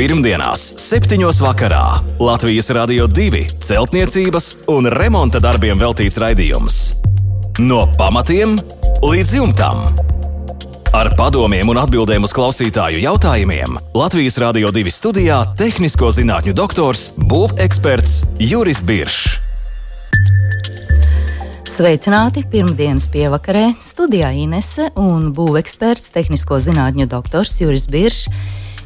Pirmdienās, 7. vakarā Latvijas Rādio 2 celtniecības un remonta darbiem veltīts raidījums. No pamatiem līdz jumtam. Ar padomiem un atbildēm uz klausītāju jautājumiem Latvijas Rādio 2 studijā - tehnisko zinātņu doktors, būveksperts Juris Biršs. Sveicināti! Pirmdienas pievakarē studijā Inese un būveksperts, tehnisko zinātņu doktors Juris Biršs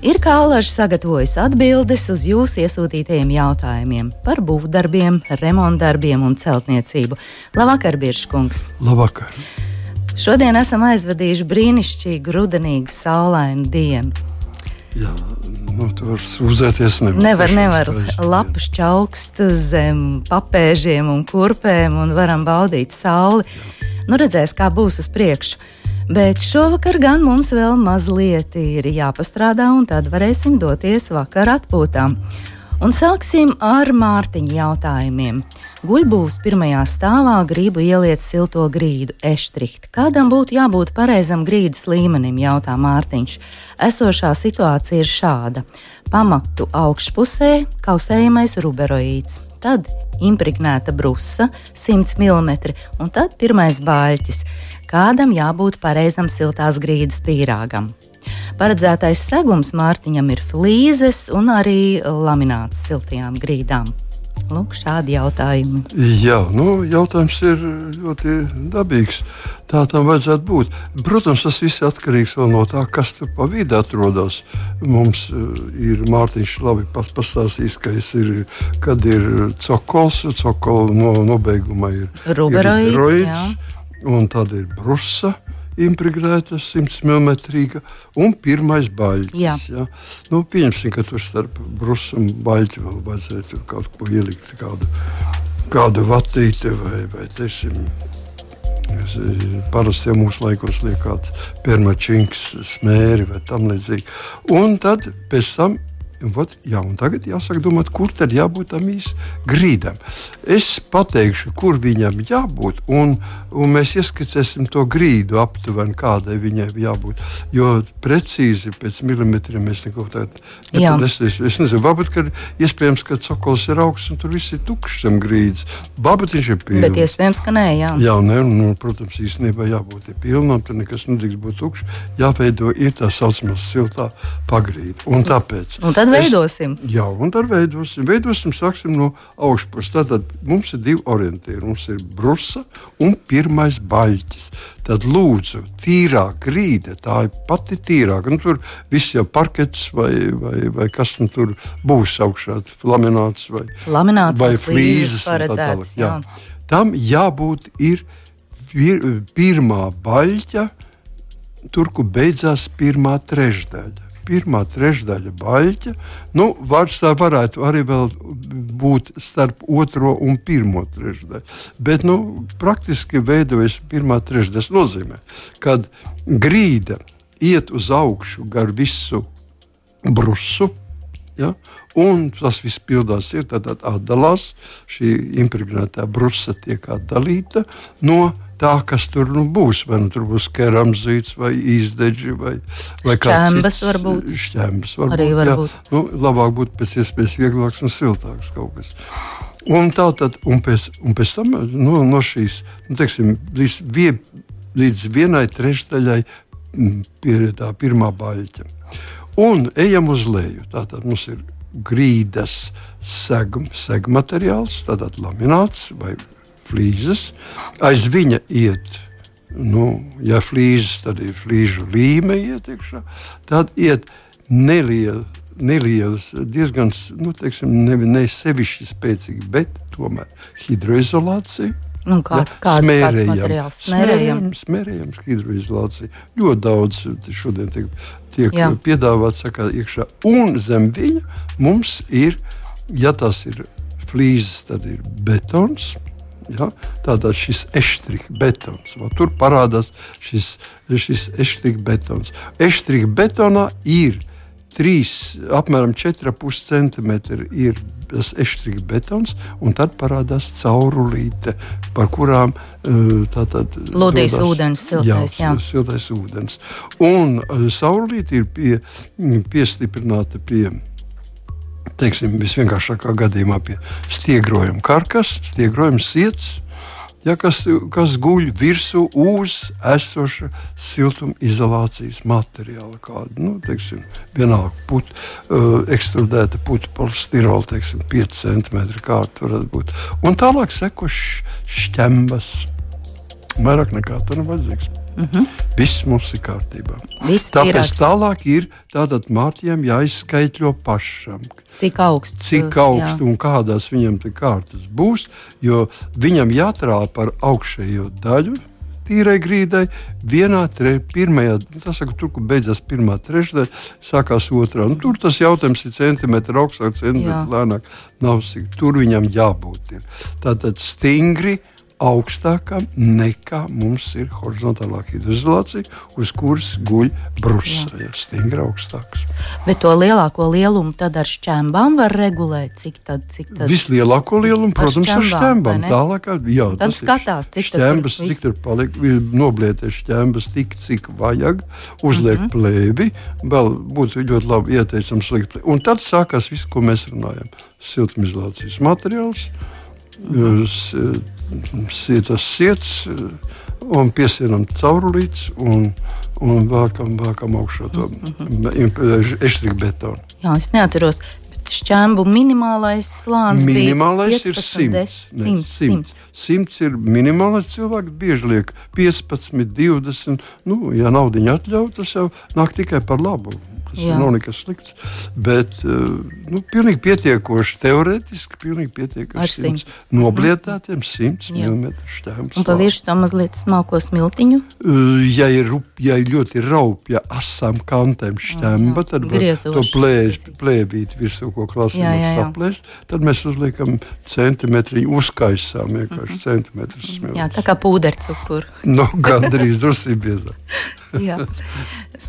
ir kā alaži sagatavojis atbildes uz jūsu iesūtītajiem jautājumiem par būvdarbiem, remontdarbiem un celtniecību. Labvakar, Biržkungs! Labvakar! Šodien esam aizvadījuši brīnišķīgu, rudenīgu, saulainu dienu. Jā, nu, tur sūdzēties nevar. Nevar, nevar. Lapas čaukst zem papēžiem un kurpēm un varam baudīt sauli. Nu, redzēs, kā būs uz priekšu. Bet šovakar gan mums vēl mazliet ir jāpastrādā, un tad varēsim doties vakar atpūtā. Un sāksim ar Mārtiņa jautājumiem. Guļbūvs pirmajā stāvā gribu ieliet silto grīdu, eštrikt. Kādam būtu jābūt pareizam grīdas līmenim, jautā Mārtiņš. Esošā situācija ir šāda. Pamatu augšpusē kausējamais ruberoīds, tad impregnēta brusa 100 mm un tad pirmais bāļķis kādam jābūt pareizam siltās grīdas pīrāgam. Paredzētais segums Mārtiņam ir flīzes un arī lamināts siltajām grīdām. Lūk, šādi jautājumi. Jā, nu, jautājums ir ļoti dabīgs. Tā tam vajadzētu būt. Protams, tas viss ir atkarīgs no tā, kas tur pa vidu atrodas. Mums uh, ir Mārtiņš labi pastāstījis, ka ir, kad ir cokols, cokola no, nobeigumā ir ruberoids un tad ir brusa. Impregnēta 100 mm un pirmais baļķis. Ja? Nu, pieņemsim, ka tur starp brusu un baļķi vēl vajadzētu kaut ko ielikt, kādu, kādu vatīti vai, vai teiksim, Parasti jau mūsu laikos liekas, permačinks, smēri vai tam līdzīgi. Un tad pēc tam Vat, jā, tagad jāsaka, domāt, kur tad jābūt tam īstam grīdam. Es pateikšu, kur viņam jābūt, un, un mēs ieskicēsim to grīdu aptuveni, kādai viņai jābūt. Jo precīzi pēc milimetriem mēs neko tādu nepanesīsim. Es nezinu, varbūt, ka iespējams, ka cokols ir augsts un tur viss ir tukšs zem grīdas. Varbūt viņš ir pilns. Bet iespējams, ka nē, jā. Jā, nē, nu, protams, īstenībā jābūt pilnam, tur nekas nedrīkst būt tukšs. Jāveido ir tā saucamā siltā pagrīda. Un tāpēc. Un tad veidosim. Es, jā, un tad veidosim. Veidosim, sāksim no augšpuses. Tad mums ir divi orientieri. Mums ir brusa un pirmais baļķis. Tad lūdzu, tīrā grīda, tā ir pati tīrāka. Nu, tur viss jau parkets vai, vai, vai kas nu tur būs augšā, lamināts vai, lamināts vai flīzes. Paredzēts, jā. Jā. Tam jābūt ir pirmā baļķa, tur, kur beidzās pirmā trešdaļa pirmā trešdaļa baļķa. Nu, vārds tā varētu arī būt starp otro un pirmo trešdaļu. Bet nu, praktiski veidojas pirmā trešdaļa. Tas nozīmē, ka grīda iet uz augšu gar visu brusu. Ja? Un tas viss pildās, ir tad atdalās. Šī impregnētā brusa tiek atdalīta no tā, kas tur nu, būs. Vai nu, tur būs keramzīts, vai izdeģi, vai, vai šķēmbas. Varbūt. Šķēmbas varbūt, Arī varbūt. Jā. Nu, labāk būtu pēc iespējas vieglāks un siltāks kaut kas. Un tā tad, un pēc, un pēc tam no, no šīs, nu, teiksim, līdz, vie, līdz vienai trešdaļai pie tā pirmā baļķa. Un ejam uz leju. Tātad mums ir grīdas segm, segmateriāls, tātad lamināts vai flīzes. Aiz viņa iet, nu, ja flīzes, tad ir flīžu līme ietiekšā. Tad iet neliela. Nelielas, diezgan nu, teiksim, ne, ne sevišķi spēcīga, bet tomēr hidroizolācija. Nu, kā, ja, kāda, smērējam, smērējam. smērējam hidroizolāciju. Ļoti daudz šodien tiek, tiek piedāvāts sakā, iekšā. Un zem viņa mums ir, ja tas ir flīzes, tad ir betons. Ja? Tātad šis eštrika betons. Va, tur parādās šis, šis eštrika betons. Eštrika betonā ir 3, apmēram 4,5 cm ir tas eštrika betons, un tad parādās caurulīte, par kurām eh, tātad lūdīs ūdens, siltais, jā, jā. siltais ūdens. Un eh, caurulīte ir pie, piestiprināta pie teiksim, visvienkāršākā gadījumā pie stiegrojuma karkas, stiegrojuma sirds ja, kas, kas guļ virsū uz esoša siltumizolācijas materiāla. Kādu, nu, teiksim, vienalga put, uh, ekstrudēta putu polistirola, teiksim, 5 cm kārta varētu būt. Un tālāk seko šķembas. Vairāk nekā nav vajadzīgs. Mm -hmm. Viss mums ir kārtībā. Viss Tāpēc pierāks. tālāk ir tātad Mārtiņam jāizskaitļo pašam. Cik augsts, cik augsts un kādās viņam te kārtas būs, jo viņam jātrāpa par augšējo daļu. Tīrai grīdai, vienā, tre, pirmajā, nu, tas saka, tur, kur beidzās pirmā trešdaļa, sākās otrā. Nu, tur tas jautājums ir centimetri augstāk, centimetri lēnāk. Nav. Tur viņam jābūt. Ir. Tātad stingri, uh, augstākam nekā mums ir horizontālā hidroizolācija, uz kuras guļ brūces. Ja, stingri augstāks. Bet to lielāko lielumu tad ar šķembām var regulēt. Cik tad? Cik tad? Vislielāko lielumu, protams, ar šķembām. Tālāk, jā, tad skatās, cik šķembas, tur cik tur paliek. Noblietē šķembas tik, cik vajag, uzliek mhm. -huh. plēvi. Vēl būtu ļoti labi ieteicams likt plēvi. Un tad sākās viss, ko mēs runājam. Siltumizolācijas materiāls. Uh -huh. Jūs, tas sirds un piesienam caurulītes un, un vākam, vākam augšā to mm -hmm. eštriku betonu. Jā, es neatceros, šķēmu minimālais slānis minimālais bija 15, ir 100. 100, 100. 100 ir minimālais cilvēks, bieži liek 15, 20. Nu, ja naudiņa atļauj, tas jau nāk tikai par labu. Tas Jā. nav nekas slikts. Bet uh, nu, pilnīgi pietiekoši teorētiski, pilnīgi pietiekoši noblietētiem 100 mm šķērslis. Un pa virsmu tam mazliet smalko smiltiņu? Uh, ja, ir, ja ir ļoti raupja asām kantēm šķemba, tad to plēvīt virsū, ko klasīgi saplēst, tad mēs uzliekam centimetriņu uzkaisām vienkārši mm -hmm. centimetrus. Jā, tā kā pūdercukuru. nu, gandrīz drusī biezāk.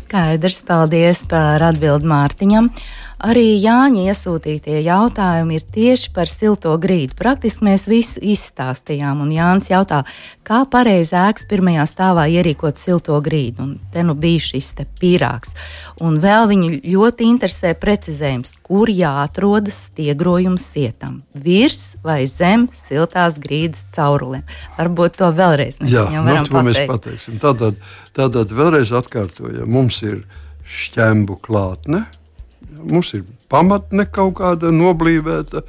Skaidrs, paldies par atbildi Mārtiņam. Arī Jāņa iesūtītie jautājumi ir tieši par silto grīdu. Praktiski mēs visu izstāstījām, un Jānis jautā, kā pareizi ēkas pirmajā stāvā ierīkot silto grīdu. Un te nu bija šis pīrāgs. Un vēl viņu ļoti interesē precizējums, kur jāatrodas stiegrojums sietam - virs vai zem siltās grīdas caurulēm. Varbūt to vēlreiz mēs Jā, viņam varam nu, pateikt. Mēs pateiksim. Tātad, tātad vēlreiz atkārtojam, mums ir šķembu klātne Mums ir pamatne kaut kāda noblīvēta,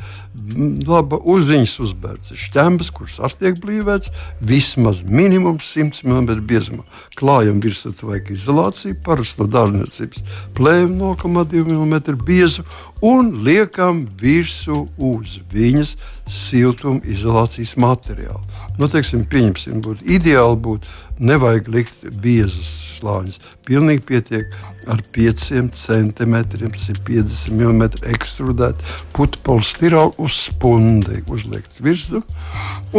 laba uzziņas uzbērts, šķembas, kuras arī tiek blīvēts, vismaz minimums 100 mm biezumā. Klājam virsū vajag izolāciju, parasti no dārniecības plēvi 0,2 mm biezu un liekam virsū uz viņas siltuma izolācijas materiālu. Nu, teiksim, pieņemsim, būtu ideāli būt, nevajag likt biezus slāņus. Pilnīgi pietiek ar 5 centimetriem, tas ir 50 mm ekstrudēta putekļa stirāla uz spundi uzliekt virsmu.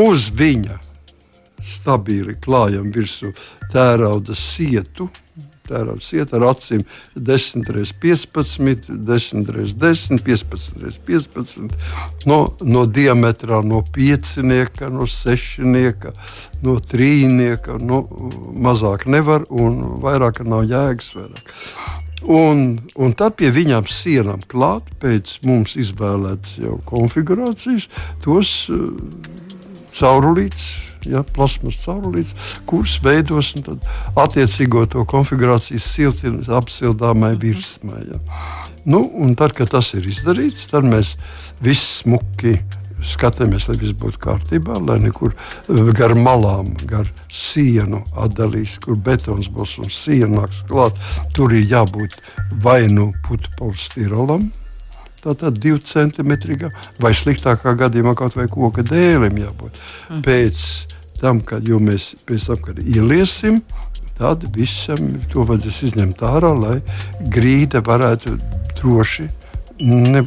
Uz viņa stabili klājam virsū tērauda sietu tērauda sieta ar acīm 10 x 15, 10 x 10, 15 x 15, no, no diametrā no piecinieka, no sešnieka, no trīnieka. No, mazāk nevar un vairāk nav jēgas. Vairāk. Un, un tad pie viņām sienām klāt, pēc mums izvēlētas jau konfigurācijas, tos uh, caurulītes ja, plasmas caurulītes, kuras veidos attiecīgo to konfigurācijas siltības apsildāmai virsmai. Ja. Nu, tad, kad tas ir izdarīts, tad mēs visi smuki skatāmies, lai viss būtu kārtībā, lai nekur eh, gar malām, gar sienu atdalīs, kur betons būs un siena nāks klāt. Tur ir jābūt vai nu putekļu stirolam, tātad divu centimetrīgam, vai sliktākā gadījumā kaut vai koka dēlim jābūt. Mm. Pēc tam, kad mēs pēc tam, kad ieliesim, tad visam to vajadzēs izņemt ārā, lai grīda varētu droši ne,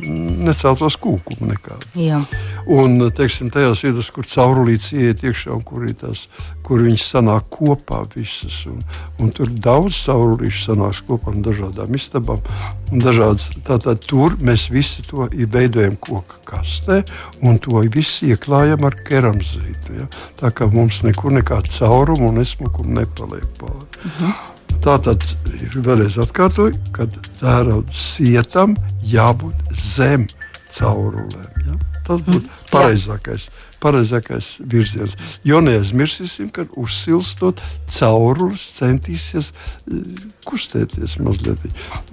neceltos kūkumu nekādu. Jā. Un, teiksim, tajās vietās, kur caurulītes ieiet iekšā un kur, tās, kur viņas sanāk kopā visas. Un, un tur daudz caurulīšu sanāks kopā no dažādām istabām. Dažādas, tātad tur mēs visi to veidojam koka kastē un to visu ieklājam ar keramzītu. Ja? Tā kā mums nekur nekāda cauruma un esmukuma nepaliek pāri. Uh mhm. -huh. Tā tad vēlreiz atkārtoju, ka tērauda sietam jābūt zem caurulēm. Ja? Tas būtu mm. pareizākais. Pareizākais virziens. Jo neaizmirsīsim, ka uzsilstot caurulis centīsies eh, kustēties mazliet.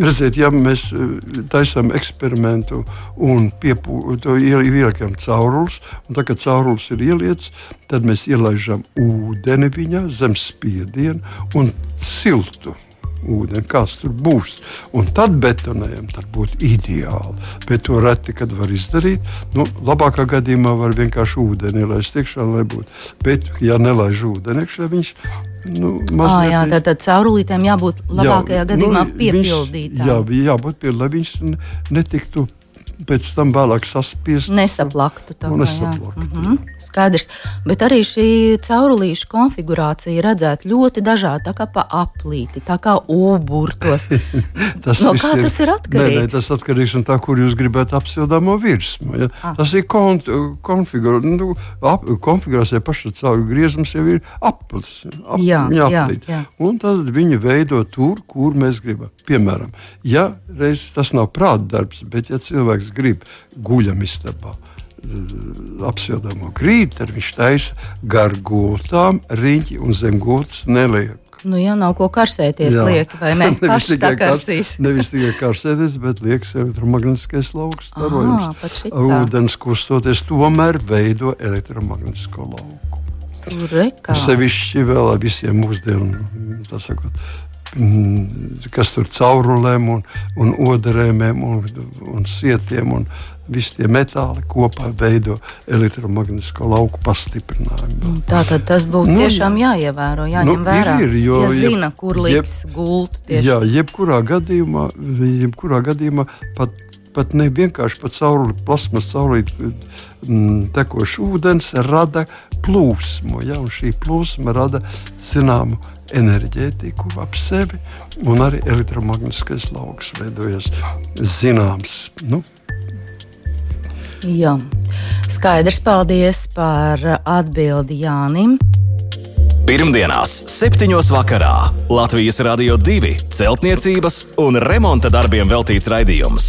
Redziet, ja mēs eh, taisām eksperimentu un ieliekam caurulus, un tā kā caurulis ir ieliets, tad mēs ielaižam ūdeni viņā zem spiediena un siltu ūdeni, kas tur būs. Un tad betonējam, tad būtu ideāli. Bet to reti kad var izdarīt. Nu, labākā gadījumā var vienkārši ūdeni ielaist iekšā, lai būtu. Bet, ja nelaiž ūdeni iekšā, viņš Nu, ah, jā, tad, tad caurulītēm jābūt labākajā jā, gadījumā nu, piepildītām. Jā, jābūt piepildītām, lai viņš netiktu pēc tam vēlāk saspiest. Nesaplaktu. Tā, kā, nesaplaktu mm -hmm. Skaidrs. Bet arī šī caurulīša konfigurācija redzēta ļoti dažādi, tā kā pa aplīti, tā kā uburtos. tas no kā ir, tas ir atkarīgs? Nē, nē, tas atkarīgs no tā, kur jūs gribētu apsildāmo virsmu. Ja? Ah. Tas ir kon, konfigurā, nu, ap, konfigurācija paša cauru griezums jau ir aplis. Ap, jā, jā, jā. Un tad viņi veido tur, kur mēs gribam. Piemēram, ja reiz tas nav prāta darbs, bet ja cilvēks cilvēks grib guļam istabā. Apsildāmo tad viņš taisa gar gultām, riņķi un zem gultas neliek. Nu, jā, nav ko karsēties, jā. lieki, vai ne? nevis tikai, kars, nevis tikai karsēties, bet liekas elektromagnētiskais lauks. Ūdens kustoties tomēr veido elektromagnētisko lauku. Tur sevišķi vēl ar visiem mūsdienu, sakot, kas tur caurulēm un, un odarēm un, un sietiem un visi tie metāli kopā veido elektromagnētisko lauku pastiprinājumu. Mm, tā tad tas būtu nu, tiešām jāievēro, jāņem nu, vērā. Ir, ir, jo, ja zina, jeb, kur liks jeb, gultu. Tieši. Jā, jebkurā gadījumā, jebkurā gadījumā pat pat ne vienkārši pa cauruli, plasmas caurulīt mm, tekošs ūdens rada plūsmu. Ja, šī plūsma rada zināmu enerģētiku ap sevi, un arī elektromagnētiskais lauks veidojas zināms. Nu, Jā, skaidrs. Paldies par atbildi Jānim. Pirmdienās, 7. vakarā Latvijas Rādio 2 celtniecības un remonta darbiem veltīts raidījums.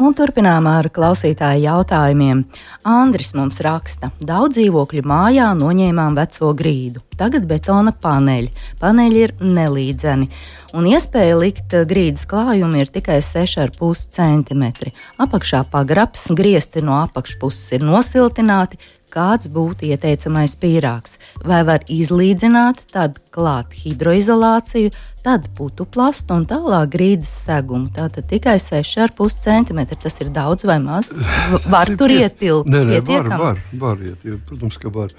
Un turpinām ar klausītāju jautājumiem. Andris mums raksta, daudz dzīvokļu mājā noņēmām veco grīdu. Tagad betona paneļi. Paneļi ir nelīdzeni. Un iespēja likt grīdas klājumu ir tikai 6,5 cm. Apakšā pagrabs, griezti no apakšpuses ir nosiltināti, kāds būtu ieteicamais pīrāgs. Vai var izlīdzināt, tad klāt hidroizolāciju, tad putu plastu un tālāk grīdas segumu. Tātad tikai 6,5 cm. Tas ir daudz vai maz. Var tur ietilpt. Nē, nē, var, var, var ietilpt. Protams, ka var.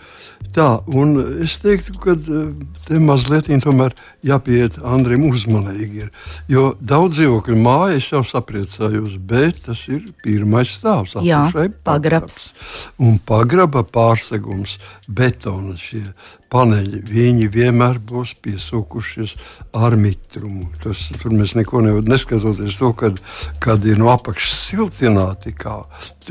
Tā, un es teiktu, ka eh, te mazliet tomēr jāpieiet Andriem uzmanīgi. Ir, jo daudz dzīvokļu māja es jau sapriecājos, bet tas ir pirmais stāvs. Jā, pagrabs. Un pagraba pārsegums, betona šie paneļi, viņi vienmēr būs piesūkušies ar mitrumu. Tas, tur mēs neko nevaram, neskatoties to, kad, kad ir no apakšas siltināti, kā,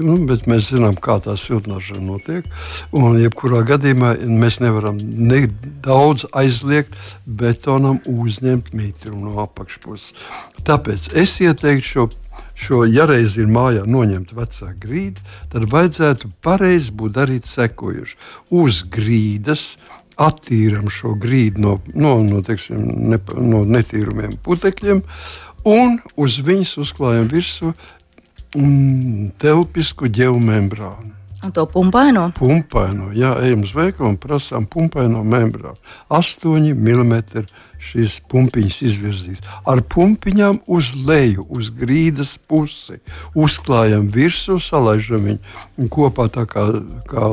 nu, bet mēs zinām, kā tā siltināšana notiek. Un, jebkurā gadījumā mēs nevaram ne daudz aizliegt betonam uzņemt mitrumu no apakšpuses. Tāpēc es ieteiktu šo šo, ja reiz ir mājā noņemta vecā grīda, tad vajadzētu pareizi būt darīt sekojuši. Uz grīdas attīram šo grīdu no, no, no, teiksim, ne, no netīrumiem putekļiem un uz viņas uzklājam virsmu mm, telpisku ģeomembrānu. Un to pumpaino? Pumpaino, jā, ejam uz veikalu un prasām pumpaino membrānu. 8 mm šīs pumpiņas izvirzīs. Ar pumpiņām uz leju, uz grīdas pusi. Uzklājam virsmu, salaižam viņu kopā tā kā, kā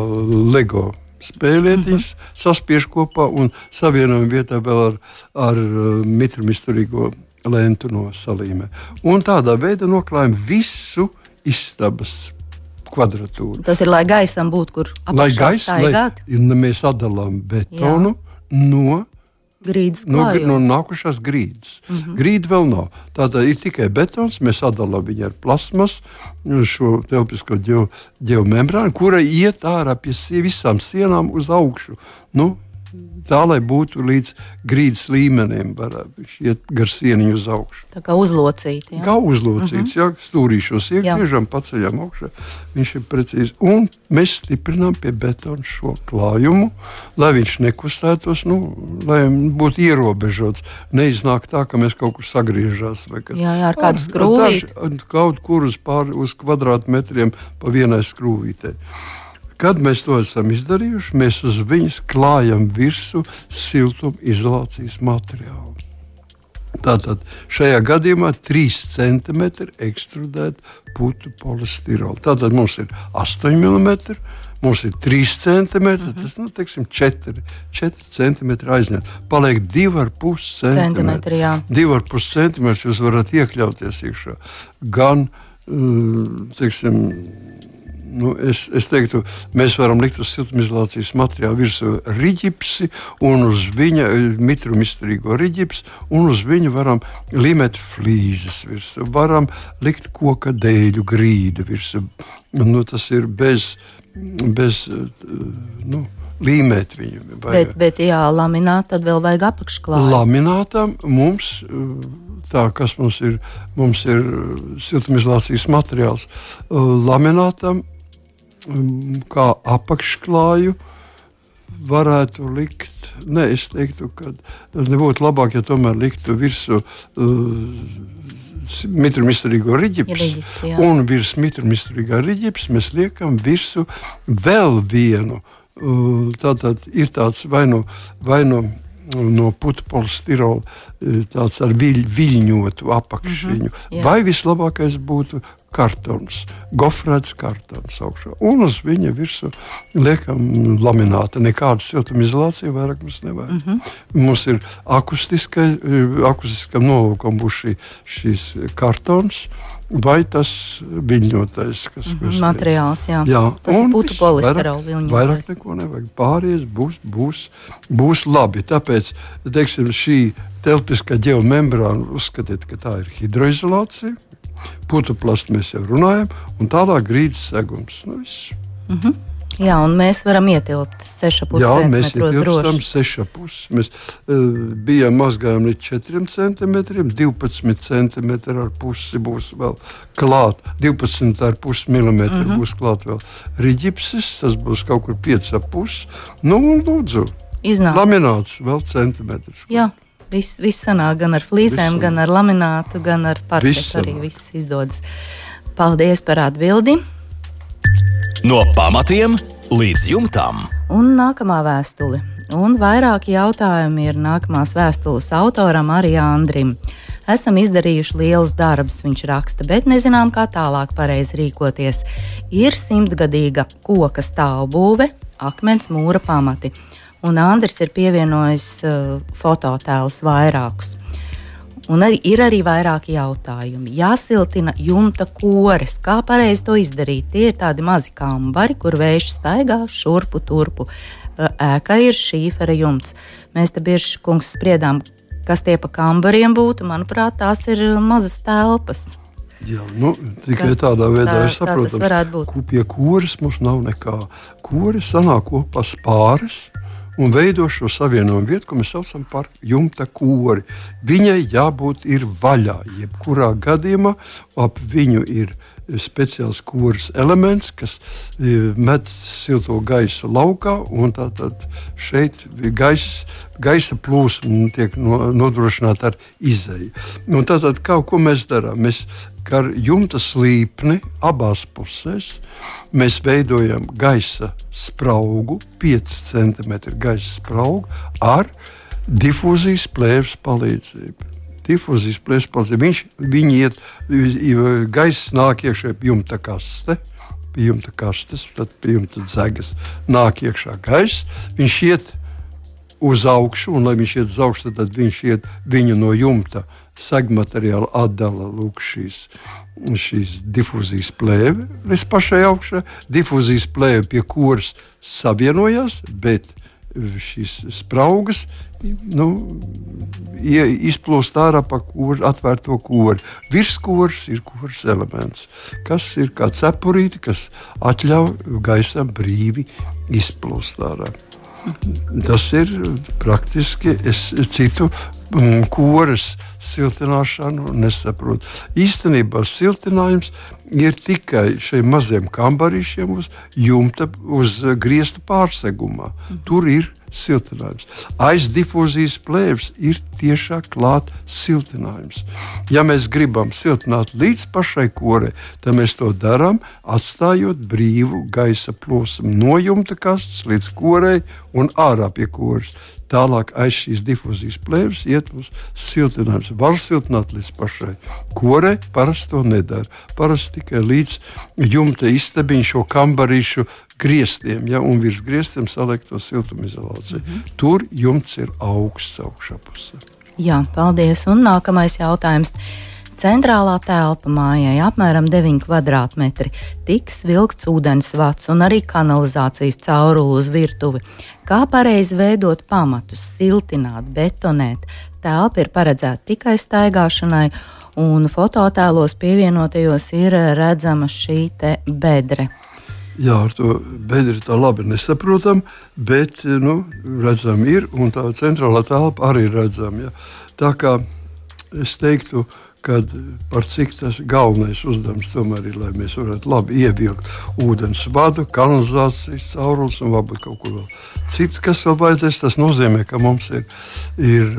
LEGO spēlēties, mm -hmm. saspiež kopā un savienojam vietā vēl ar, ar uh, mitrumisturīgo lentu no salīmē. Un tādā veidā noklājam visu istabas kvadratūru. Tas ir, lai gaisam būtu, kur apakšā staigāt. Lai, mēs atdalām betonu Jā. no Grīdas no, klājuma. no nākušās grīdas. Mm -hmm. Grīda vēl nav. Tātad ir tikai betons, mēs sadalām viņu ar plasmas, šo telpisko geomembrānu, kura iet ārā pie visām sienām uz augšu. Nu, tā, lai būtu līdz grīdas līmenim, varētu iet gar sieniņu uz augšu. Tā kā uzlocīta. Ja? Kā uzlocīts, uh -huh. ja stūrīšos iegriežam, paceļam augšā. Viņš ir precīzi. Un mēs stiprinām pie betona šo klājumu, lai viņš nekustētos, nu, lai būtu ierobežots. Neiznāk tā, ka mēs kaut kur sagriežās. Jā, jā, ar kādu skrūvīti. Kaut kur uz, pār, uz kvadrātmetriem pa vienai skrūvītei. Kad mēs to esam izdarījuši, mēs uz viņas klājam virsmu siltumizolācijas materiālu. Tātad šajā gadījumā 3 cm ekstrudēta putu polistirola. Tātad mums ir 8 mm, mums ir 3 cm, tas nu, teiksim, 4, 4 cm aizņemt. Paliek 2,5 cm. 2,5 cm jūs varat iekļauties iekšā. Gan, teiksim, nu, es, es teiktu, mēs varam likt uz siltumizolācijas materiālu virsū riģipsi un uz viņa mitrumu izturīgo riģipsi, un uz viņa varam limēt flīzes virsū. Varam likt koka dēļu grīdu virsū. Nu, tas ir bez, bez nu, līmēt viņu. Bet, bet, ja lamināt, tad vēl vajag apakšklāju. Laminātam mums, tā, kas mums ir, mums ir siltumizolācijas materiāls, laminātam kā apakšklāju varētu likt. Nē, es teiktu, ka nebūtu labāk, ja tomēr liktu virsmu uh, mitrumizturīgo riģipsu. Un virs mitrumizturīgā riģipsa mēs liekam virsmu vēl vienu. Uh, tātad ir tāds vai nu. Vai nu no uh, tāds ar viļ, viļņotu apakšviņu. Mm -hmm, vai vislabākais būtu kartons, gofrēts kartons augšā. Un uz viņa virsmu liekam lamināta. Nekāda siltumizolācija vairāk mums nevajag. Mm -hmm. Mums ir akustiskam nolūkam būs šī, šīs kartons. Vai tas viļņotais, kas mm -hmm, materiāls, jā. jā. Tas putu polisterola viļņotais. Vairāk neko nevajag. Pāries būs, būs, būs labi. Tāpēc, teiksim, šī telpiskā geomembrāna uzskatiet, ka tā ir hidroizolācija putuplastu mēs jau runājam, un tālāk grīdas segums. Nu, viss. mm -hmm. Jā, un mēs varam ietilpt 6,5 Jā, mēs ietilpstam 6,5. Mēs uh, bijām mazgājumi līdz 4 centimetriem, 12 centimetri ar pusi būs vēl klāt, 12,5 mm mm -hmm. būs klāt vēl riģipsis, tas būs kaut kur 5,5. Nu, un lūdzu, Iznāk. lamināts vēl centimetrs. Jā. Viss, viss sanāk gan ar flīzēm, viss gan ar laminātu, gan ar parketu. Arī viss izdodas. Paldies par atbildi! No pamatiem līdz jumtam. Un nākamā vēstule. Un vairāki jautājumi ir nākamās vēstules autoram arī Andrim. Esam izdarījuši lielus darbus, viņš raksta, bet nezinām, kā tālāk pareizi rīkoties. Ir simtgadīga koka stāvbūve, akmens mūra pamati un Andris ir pievienojis uh, fototēlus vairākus. Un arī, ir arī vairāki jautājumi. Jāsiltina jumta kores. Kā pareizi to izdarīt? Tie ir tādi mazi kambari, kur vējš staigā šurpu turpu. Ēka ir šīfera jumts. Mēs te bieži kungs spriedām, kas tie pa kambariem būtu. Manuprāt, tās ir mazas telpas. Jā, nu, tikai tā, tādā veidā tā, ir saprotams, ka pie kuras mums nav nekā. Kuras sanāk kopā spāris, un veido šo savienojumu vietu, ko mēs saucam par jumta kori. Viņai jābūt vaļā, jebkurā gadījumā ap viņu ir speciāls kūras elements, kas e, met silto gaisu laukā, tātad šeit gaisa, gaisa plūsma tiek no, nodrošināta ar izēju. Un tātad, kā, ko mēs darām? Mēs ar jumta slīpni abās pusēs mēs veidojam gaisa spraugu, 5 cm gaisa spraugu ar difūzijas plēves palīdzību. Difūzijas plēves palīdzību. Viņš, viņi iet, gaisa nāk iekšā jumta kaste. Pie jumta kastes, tad pie jumta dzegas nāk iekšā gaisa. Viņš iet uz augšu, un lai viņš iet uz augšu, tad viņš iet viņu no jumta segmateriāla atdala lūk, šīs, šīs difūzijas plēve līdz pašai augšai. Difūzijas plēve pie kuras savienojās, bet šīs spraugas nu, izplūst ārā pa kūru, atvērto kūru. Virskūrs ir kūrs elements, kas ir kā cepurīte, kas atļauj gaisam brīvi izplūst ārā. Tas ir praktiski es citu mm, koras siltināšanu nesaprotu. Īstenībā siltinājums ir tikai šiem maziem kambarīšiem uz jumta, uz griestu pārsegumā. Tur ir siltinājums. Aiz difūzijas plēves ir tiešā klāta siltinājums. Ja mēs gribam siltināt līdz pašai korei, tad mēs to darām, atstājot brīvu gaisa plosmu no jumta kastes līdz korei un ārā pie koras. Tālāk aiz šīs difūzijas plēves iet uz siltinājums. Var siltināt līdz pašai korei, parasti to nedara. Parasti tikai līdz jumta istabiņu šo kambarīšu griestiem, ja, un virs griestiem salikt to siltumizolāciju. Mm -hmm. Tur jumts ir augsts augšā pusē. Jā, paldies. Un nākamais jautājums. Centrālā telpa mājai apmēram 9 km2 tiks vilkts ūdensvats un arī kanalizācijas caurule uz virtuvi. Kā pareizi veidot pamatus, siltināt, betonēt? Telpa ir paredzēta tikai staigāšanai, un fototēlos pievienotajos ir redzama šī bedre. Jā, ar to bedri tā labi nesaprotam, bet nu, redzam, ir un tā centrālā telpa arī redzama. Tā kā es teiktu, ka par cik tas galvenais uzdevums tomēr ir, lai mēs varētu labi ievilkt ūdens vadu, kanalizācijas caurules un varbūt kaut ko vēl citu, kas vēl vajadzēs. Tas nozīmē, ka mums ir. ir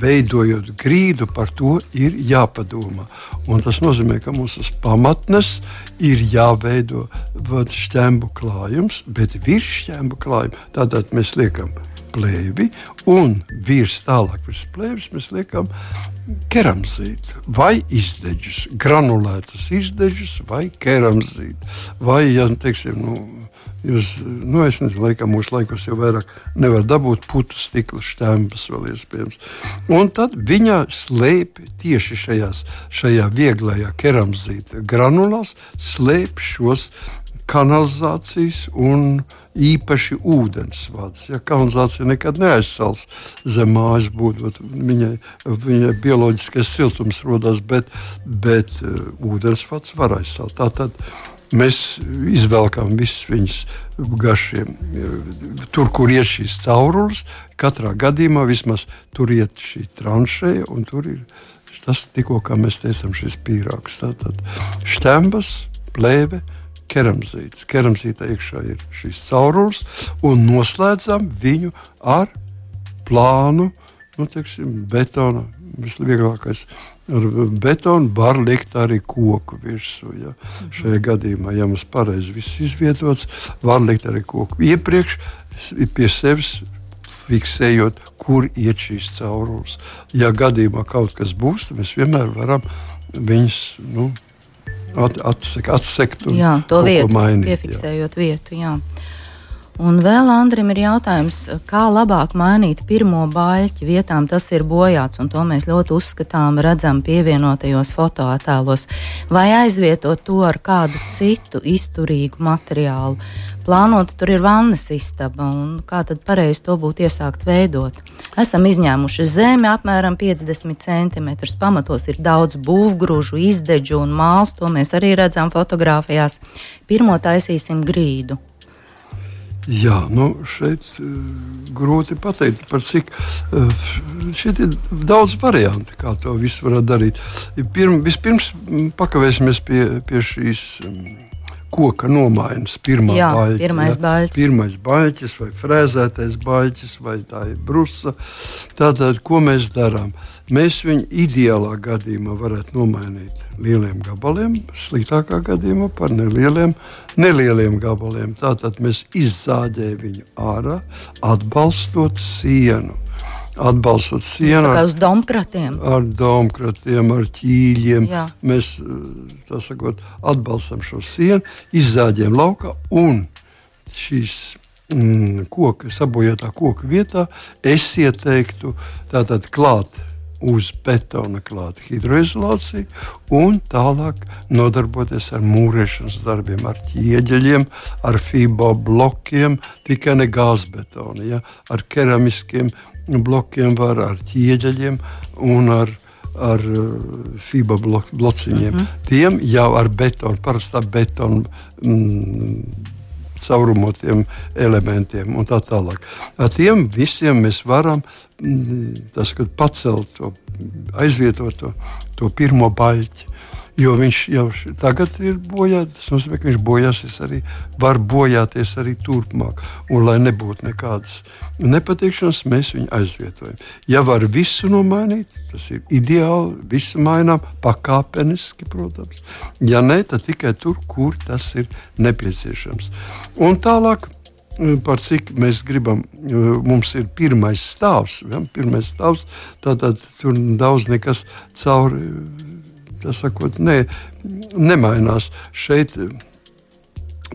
veidojot grīdu, par to ir jāpadomā. Un tas nozīmē, ka mūsu pamatnes ir jāveido šķēmu klājums, bet virs šķēmu klājuma tātad mēs liekam plēvi, un virs tālāk virs plēves mēs liekam keramzīti vai izdeģus, granulētus izdeģus vai keramzīti. Vai, ja teiksim, nu, Jūs, nu, es nezinu, laikam mūsu laikos jau vairāk nevar dabūt putu stikla šķēmas vēl iespējams. Un tad viņa slēp tieši šajās, šajā vieglajā keramzīta granulās, slēp šos kanalizācijas un īpaši ūdensvads. Ja kanalizācija nekad neaizsals zem mājas, būtot viņai, viņai bioloģiskais siltums rodas, bet, bet uh, ūdensvads var aizsalt. Tātad Mēs izvelkam visus viņus garšiem. Tur, kur ir šīs caurules, katrā gadījumā vismaz tur iet šī tranšēja, un tur ir tas tikko, kā mēs teicām, šis pīrāgs. Tātad šķembas, plēve, keramzīts. Keramzītā iekšā ir šīs caurules, un noslēdzam viņu ar plānu, nu, teiksim, betona. Visvieglākais ar betonu var likt arī koku virsū. Ja. Mhm. Šajā gadījumā, ja mums pareizi viss izvietots, var likt arī koku iepriekš pie sevis. Fiksējot, kur iet šīs caurules. Ja gadījumā kaut kas būs, tad mēs vienmēr varam viņus nu, at, atsekt, atsekt un jā, to vietu, mainīt. Piefiksējot jā. vietu. Jā. Un vēl Andrim ir jautājums, kā labāk mainīt pirmo baļķi vietām, tas ir bojāts, un to mēs ļoti uzskatām, redzam pievienotajos fotoattēlos, vai aizvietot to ar kādu citu izturīgu materiālu. Plānota tur ir vannas istaba, un kā tad pareizi to būtu iesākt veidot? Esam izņēmuši zemi apmēram 50 cm. Pamatos ir daudz būvgrūžu, izdeģu un māls, to mēs arī redzam fotografijās. Pirmo taisīsim grīdu. Jā, nu šeit uh, grūti pateikt, par cik uh, šeit ir daudz variantu, kā to visu var darīt. Pirm, vispirms pakavēsimies pie, pie šīs. Um, koka nomaiņas. Pirmā Jā, baļķa, pirmais, ja? baļķis. pirmais baļķis, vai frēzētais baļķis, vai tā ir brusa. Tātad, ko mēs darām? Mēs viņu ideālā gadījumā varētu nomainīt lieliem gabaliem, sliktākā gadījumā par nelieliem, nelieliem gabaliem. Tātad mēs izzāģējam viņu ārā, atbalstot sienu atbalstot sienu. Ar domkratiem. Ar domkratiem, ar ķīļiem. Jā. Mēs sakot, atbalstam šo sienu, izzāģējam laukā un šīs mm, koka, sabojātā koka vietā es ieteiktu tātad klāt uz betona klāta hidroizolāciju un tālāk nodarboties ar mūrēšanas darbiem, ar ķieģeļiem, ar fibo blokiem, tikai ne gāzbetona, ja? ar keramiskiem blokiem var, ar ķieģeļiem un ar ar uh, FIBA blok, blociņiem. Mm -hmm. Tiem jau ar betonu, parastā betona mm, caurumotiem elementiem un tā tālāk. Ar tiem visiem mēs varam mm, tas, pacelt to, aizvietot to, to pirmo baļķi. Jo viņš jau tagad ir bojāts. Tas nozīmē, ka viņš bojāsies arī, var bojāties arī turpmāk. Un, lai nebūtu nekādas nepatikšanas, mēs viņu aizvietojam. Ja var visu nomainīt, tas ir ideāli. Visu mainām pakāpeniski, protams. Ja nē, tad tikai tur, kur tas ir nepieciešams. Un tālāk par cik mēs gribam. Mums ir pirmais stāvs, ja? pirmais stāvs tātad tur daudz nekas cauri tas sakot, ne, nemainās. Šeit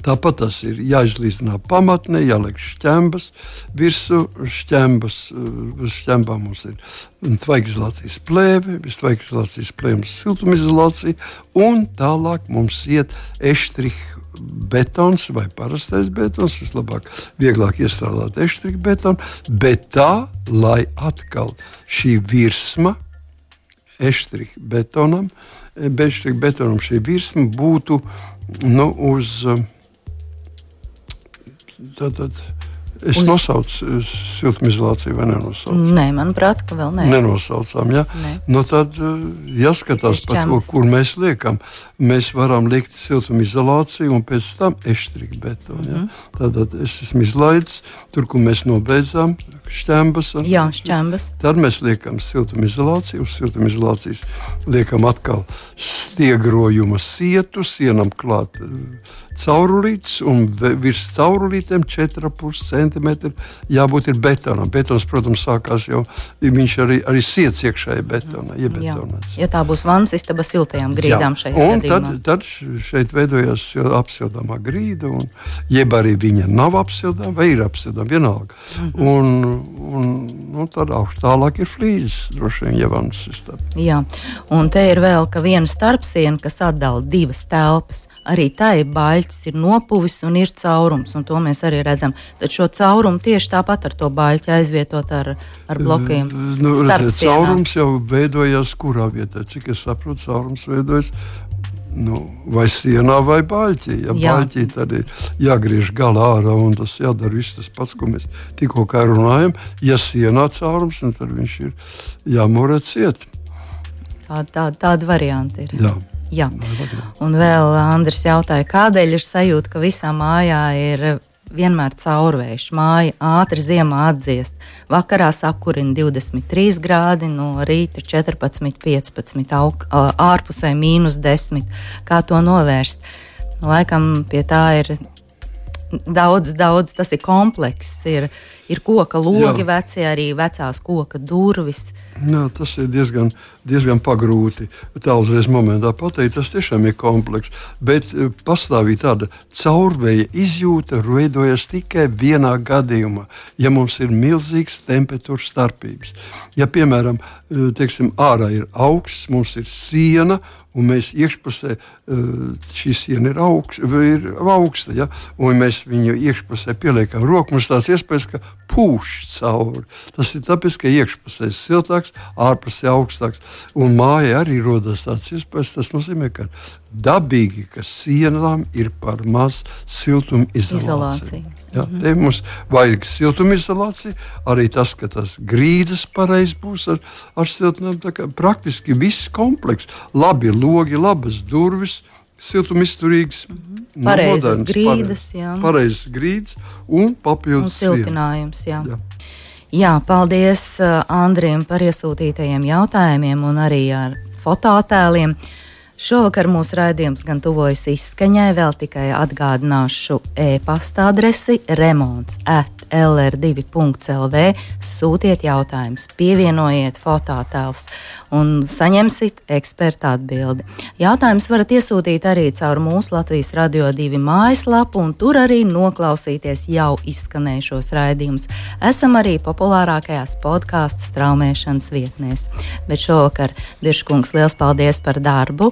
tāpat tas ir jāizlīdzina pamatne, jāliek šķembas virsū. Šķembas, uz šķembām mums ir tvaigizolācijas plēve, tvaigizolācijas plēves siltumizolācija, un tālāk mums iet eštriha betons vai parastais betons. Vislabāk, vieglāk iestrādāt eštriha betonu, bet tā, lai atkal šī virsma eštriha betonam, eštriha betonam šī virsma būtu nu, uz tātad. Es uz... nosaucu eh, siltumizolāciju, vai nenosaucu? Nē, manuprāt, ka vēl nē. Nenosaucām. Ja? Nē. Nu, tad eh, jāskatās, par to, kur mēs liekam. Mēs varam likt siltumizolāciju un pēc tam eštriku betonu. Ja? Mm -hmm. Tad es esmu izlaidis tur, kur mēs nobeidzām šķembas. Jā, šķembas. Tad mēs liekam siltumizolāciju. Uz siltumizolācijas liekam atkal stiegrojuma sietu, sienam klāt eh, caurulītes un virs caurulītēm 4,5 cm jābūt ir betonam. Betons, protams, sākās jau, viņš arī, arī siets iekšēji betonā, iebetonēts. Ja tā būs vannas istaba siltajām grīdām Jā. šajā un. Tad, tad šeit veidojas apsildāmā grīda, un, jeb arī viņa nav apsildāma vai ir apsildāma, vienalga. Mm -hmm. Un, un nu, tad augst tālāk ir flīzes, droši vien, ja vannas istaba. Jā, un te ir vēl viena starpsiena, kas atdala divas telpas. Arī tai baļķis ir nopuvis un ir caurums, un to mēs arī redzam. Tad šo caurumu tieši tāpat ar to baļķi aizvietot ar, ar blokiem. Nu, redziet, caurums jau veidojās kurā vietā? Cik es saprotu, caurums veidojas nu, vai sienā, vai baļķī. Ja Jā. baļķī tad ir jāgriež galā ārā, un tas jādara viss tas pats, ko mēs tikko runājam. Ja sienā caurums, nu, tad viņš ir jāmorē ciet. Tā, tā, tāda varianta ir. Jā. Jā. Un vēl Andris jautāja, kādēļ ir sajūta, ka visā mājā ir vienmēr caurvējš. Māja ātri ziemā atdziest. Vakarā sakurina 23 grādi, no rīta 14, 15, aug, ārpusē mīnus 10. Kā to novērst? Laikam pie tā ir daudz, daudz, tas ir komplekss. Ir, ir koka logi, veci arī vecās koka durvis. Jā, tas ir diezgan, diezgan pagrūti. Tā uzreiz momentā pateikt, tas tiešām ir komplekss. Bet eh, pastāvīgi tāda caurvēja izjūta veidojas tikai vienā gadījumā, ja mums ir milzīgs temperatūras starpības. Ja, piemēram, eh, teiksim, ārā ir augsts, mums ir siena un mēs iekšpusē eh, šī siena ir, augst, ir augsta, ja? un mēs viņu iekšpusē pieliekam roku, mums tāds iespējas, ka pūš cauri. Tas ir tāpēc, ka iekšpusē ir siltāks, ārpusē augstāks, un mājā arī rodas tāds iespējas. Tas nozīmē, ka dabīgi, ka sienām ir par maz siltumizolācija. Ja, mm -hmm. Mums vajag siltumizolāciju, arī tas, ka tas grīdas pareizi būs ar, ar siltumam. Praktiski viss komplekss, labi logi, labas durvis. Siltumizturīgs, mm -hmm. pareizas grīdas, pareiz, pareizas grīdas un papildus un siltinājums. Jā. Jā. Jā, paldies uh, Andriem par iesūtītajiem jautājumiem un arī ar fotoattēliem. Šovakar mūsu raidījums gan tuvojas izskaņai, vēl tikai atgādināšu e-pasta adresi remonds at lr2.lv. Sūtiet jautājumus, pievienojiet fototēlus un saņemsiet eksperta atbildi. Jautājumus varat iesūtīt arī caur mūsu Latvijas Radio 2 mājaslapu, un tur arī noklausīties jau izskanējušos raidījumus. Esam arī populārākajās podkāstu straumēšanas vietnēs. Bet šovakar, Biržkungs, liels paldies par darbu!